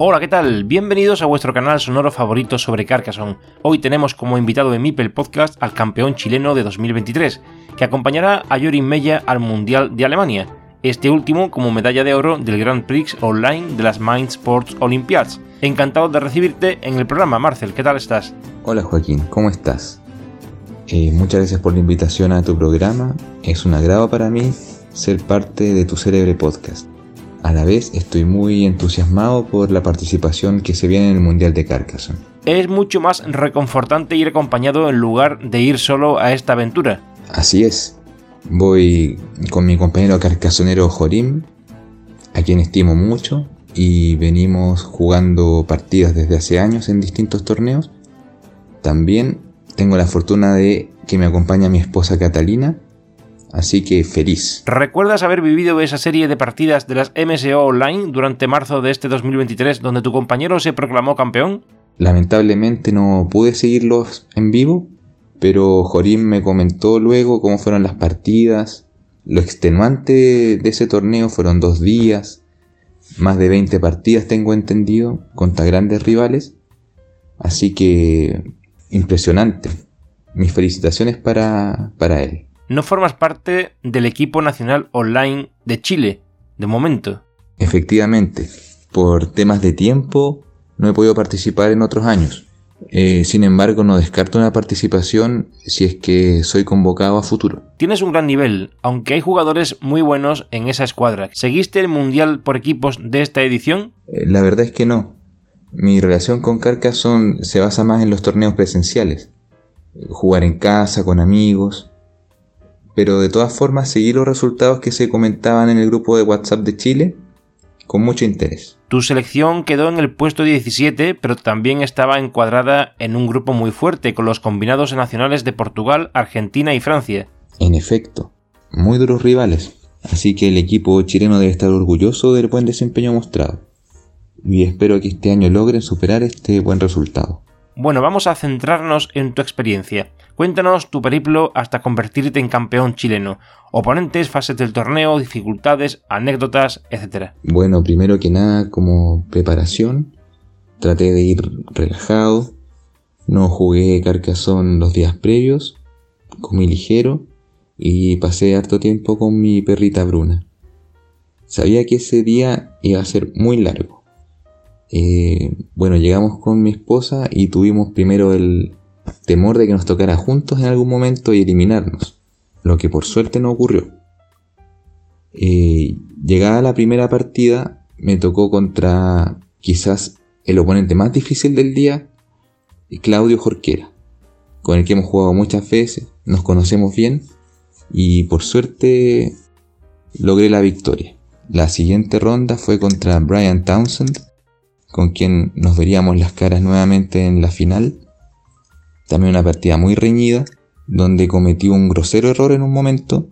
Hola, ¿qué tal? Bienvenidos a vuestro canal sonoro favorito sobre Carcassonne. Hoy tenemos como invitado de Mipel Podcast al campeón chileno de 2023, que acompañará a Jorin Mella al Mundial de Alemania, este último como medalla de oro del Grand Prix Online de las Mind Sports Olympiads. Encantado de recibirte en el programa, Marcel, ¿qué tal estás? Hola Joaquín, ¿cómo estás? Eh, muchas gracias por la invitación a tu programa, es un agrado para mí ser parte de tu célebre podcast. A la vez estoy muy entusiasmado por la participación que se viene en el Mundial de Carcassonne. Es mucho más reconfortante ir acompañado en lugar de ir solo a esta aventura. Así es. Voy con mi compañero carcasonero Jorim, a quien estimo mucho, y venimos jugando partidas desde hace años en distintos torneos. También tengo la fortuna de que me acompaña mi esposa Catalina, Así que feliz. ¿Recuerdas haber vivido esa serie de partidas de las MSO Online durante marzo de este 2023 donde tu compañero se proclamó campeón? Lamentablemente no pude seguirlos en vivo, pero Jorim me comentó luego cómo fueron las partidas. Lo extenuante de ese torneo fueron dos días, más de 20 partidas tengo entendido, contra grandes rivales. Así que impresionante. Mis felicitaciones para, para él no formas parte del equipo nacional online de Chile, de momento. Efectivamente, por temas de tiempo no he podido participar en otros años. Eh, sin embargo, no descarto una participación si es que soy convocado a futuro. Tienes un gran nivel, aunque hay jugadores muy buenos en esa escuadra. ¿Seguiste el Mundial por equipos de esta edición? Eh, la verdad es que no. Mi relación con Carcassonne se basa más en los torneos presenciales. Jugar en casa, con amigos, pero de todas formas seguí los resultados que se comentaban en el grupo de WhatsApp de Chile con mucho interés. Tu selección quedó en el puesto 17, pero también estaba encuadrada en un grupo muy fuerte con los combinados nacionales de Portugal, Argentina y Francia. En efecto, muy duros rivales, así que el equipo chileno debe estar orgulloso del buen desempeño mostrado. Y espero que este año logren superar este buen resultado. Bueno, vamos a centrarnos en tu experiencia. Cuéntanos tu periplo hasta convertirte en campeón chileno. Oponentes, fases del torneo, dificultades, anécdotas, etc. Bueno, primero que nada, como preparación, traté de ir relajado. No jugué carcazón los días previos. Comí ligero y pasé harto tiempo con mi perrita Bruna. Sabía que ese día iba a ser muy largo. Eh, bueno, llegamos con mi esposa y tuvimos primero el, temor de que nos tocara juntos en algún momento y eliminarnos, lo que por suerte no ocurrió. Eh, llegada la primera partida, me tocó contra quizás el oponente más difícil del día, Claudio Jorquera, con el que hemos jugado muchas veces, nos conocemos bien y por suerte logré la victoria. La siguiente ronda fue contra Brian Townsend, con quien nos veríamos las caras nuevamente en la final. También una partida muy reñida, donde cometí un grosero error en un momento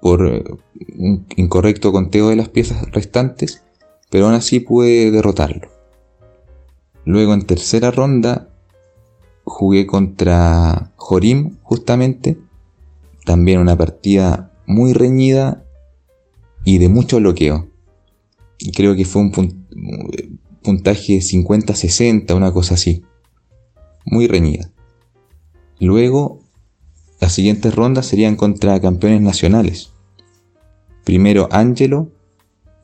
por eh, un incorrecto conteo de las piezas restantes, pero aún así pude derrotarlo. Luego en tercera ronda jugué contra Jorim justamente, también una partida muy reñida y de mucho bloqueo. Creo que fue un puntaje 50-60, una cosa así. Muy reñida. Luego, las siguientes rondas serían contra campeones nacionales. Primero Angelo,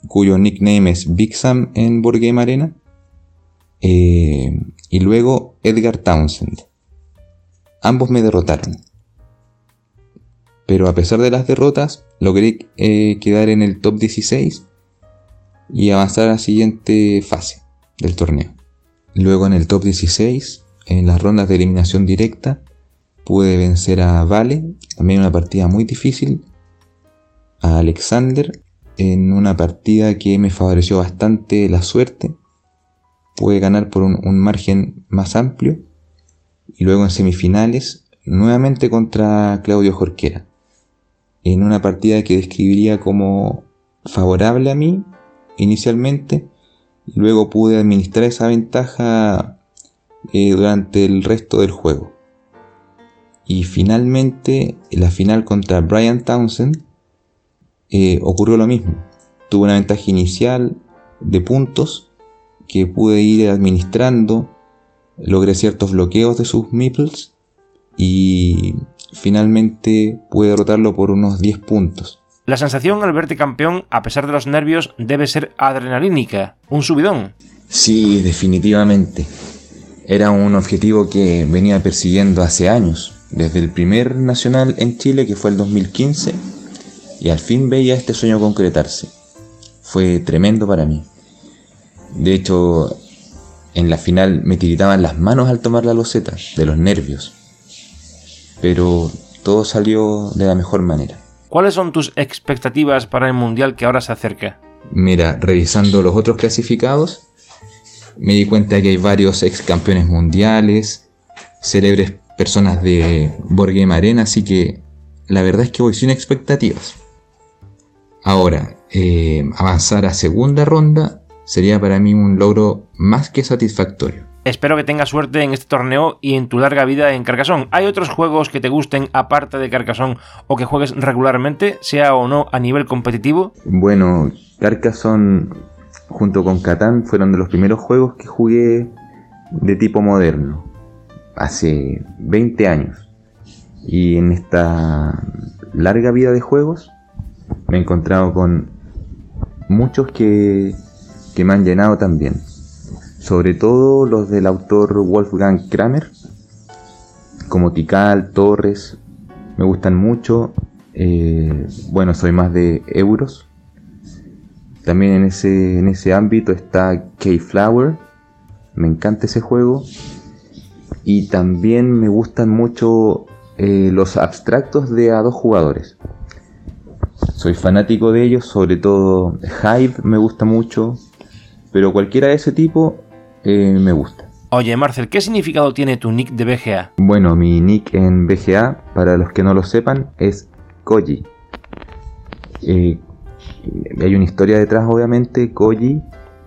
cuyo nickname es Big Sam en Board Arena. Eh, y luego Edgar Townsend, ambos me derrotaron. Pero a pesar de las derrotas, logré eh, quedar en el top 16 y avanzar a la siguiente fase del torneo. Luego en el top 16, en las rondas de eliminación directa, pude vencer a Vale, también una partida muy difícil, a Alexander, en una partida que me favoreció bastante la suerte. Pude ganar por un, margen más amplio. Y luego en semifinales, nuevamente contra Claudio Jorquera en una partida que describiría como favorable a mí inicialmente y luego pude administrar esa ventaja eh, durante el resto del juego. Y finalmente, en la final contra Brian Townsend, eh, ocurrió lo mismo. Tuve una ventaja inicial de puntos que pude ir administrando, logré ciertos bloqueos de sus meeples y finalmente pude derrotarlo por unos 10 puntos. La sensación al verte campeón, a pesar de los nervios, debe ser adrenalínica, un subidón. Sí, definitivamente. Era un objetivo que venía persiguiendo hace años, desde el primer nacional en Chile, que fue el 2015, y al fin veía este sueño concretarse. Fue tremendo para mí. De hecho, en la final me tiritaban las manos al tomar la loseta, de los nervios pero todo salió de la mejor manera. ¿Cuáles son tus expectativas para el Mundial que ahora se acerca? Mira, revisando los otros clasificados, me di cuenta que hay varios ex campeones mundiales, célebres personas de Board Game Arena, así que la verdad es que voy sin expectativas. Ahora, eh, avanzar a segunda ronda sería para mí un logro más que satisfactorio. Espero que tengas suerte en este torneo y en tu larga vida en Carcassonne. ¿Hay otros juegos que te gusten aparte de Carcassonne o que juegues regularmente, sea o no a nivel competitivo? Bueno, Carcassonne junto con Catán fueron de los primeros juegos que jugué de tipo moderno, hace 20 años. Y en esta larga vida de juegos me he encontrado con muchos que, que me han llenado también sobre todo los del autor Wolfgang Kramer, como Tikal, Torres, me gustan mucho. Eh, bueno, soy más de euros. También en ese, en ese ámbito está K-Flower, me encanta ese juego. Y también me gustan mucho eh, los abstractos de a dos jugadores. Soy fanático de ellos, sobre todo Hive me gusta mucho, pero cualquiera de ese tipo eh, me gusta. Oye, Marcel, ¿qué significado tiene tu nick de BGA? Bueno, mi nick en BGA, para los que no lo sepan, es Koji. Eh, hay una historia detrás, obviamente. Koji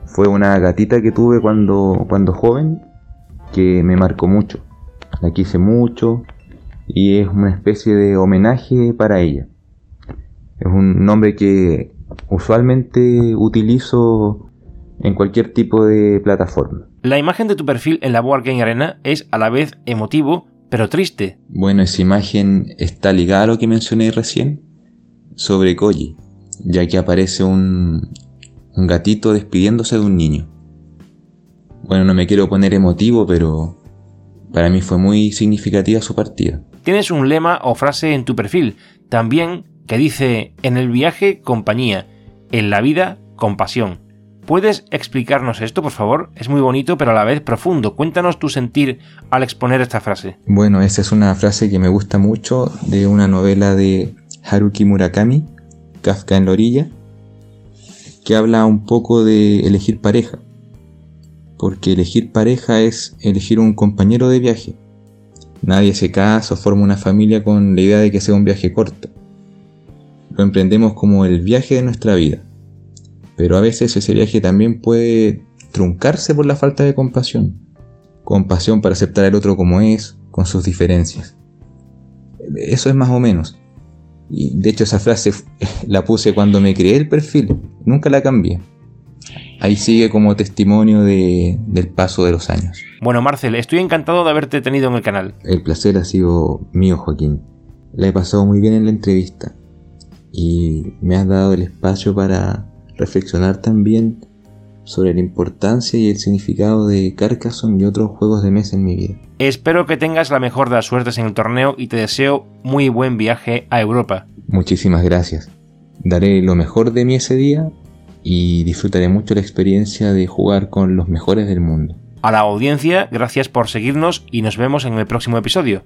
fue una gatita que tuve cuando, cuando joven que me marcó mucho. La quise mucho y es una especie de homenaje para ella. Es un nombre que usualmente utilizo en cualquier tipo de plataforma. La imagen de tu perfil en la Board Game Arena es a la vez emotivo, pero triste. Bueno, esa imagen está ligada a lo que mencioné recién sobre Koji, ya que aparece un, un gatito despidiéndose de un niño. Bueno, no me quiero poner emotivo, pero para mí fue muy significativa su partida. Tienes un lema o frase en tu perfil, también que dice, en el viaje, compañía, en la vida, compasión. ¿Puedes explicarnos esto, por favor? Es muy bonito, pero a la vez profundo. Cuéntanos tu sentir al exponer esta frase. Bueno, esa es una frase que me gusta mucho de una novela de Haruki Murakami, Kafka en la orilla, que habla un poco de elegir pareja. Porque elegir pareja es elegir un compañero de viaje. Nadie se casa o forma una familia con la idea de que sea un viaje corto. Lo emprendemos como el viaje de nuestra vida pero a veces ese viaje también puede truncarse por la falta de compasión. Compasión para aceptar al otro como es, con sus diferencias. Eso es más o menos. Y de hecho esa frase la puse cuando me creé el perfil, nunca la cambié ahí sigue como testimonio de, del paso de los años. Bueno, Marcel, estoy encantado de haberte tenido en el canal. El placer ha sido mío, Joaquín. La he pasado muy bien en la entrevista y me has dado el espacio para reflexionar también sobre la importancia y el significado de Carcassonne y otros juegos de mesa en mi vida. Espero que tengas la mejor de las suertes en el torneo y te deseo muy buen viaje a Europa. Muchísimas gracias. Daré lo mejor de mí ese día y disfrutaré mucho la experiencia de jugar con los mejores del mundo. A la audiencia, gracias por seguirnos y nos vemos en el próximo episodio.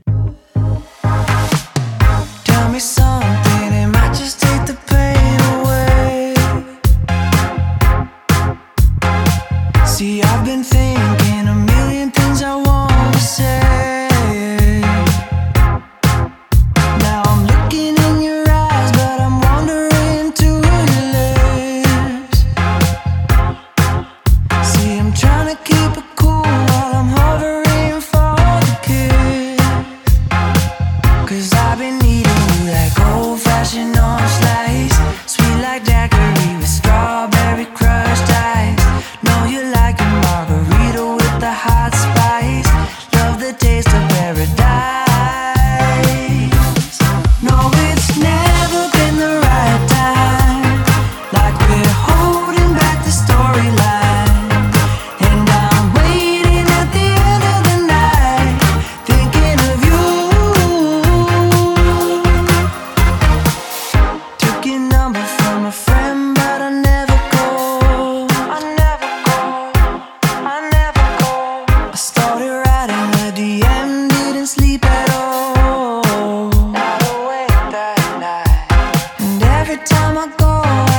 every time I go.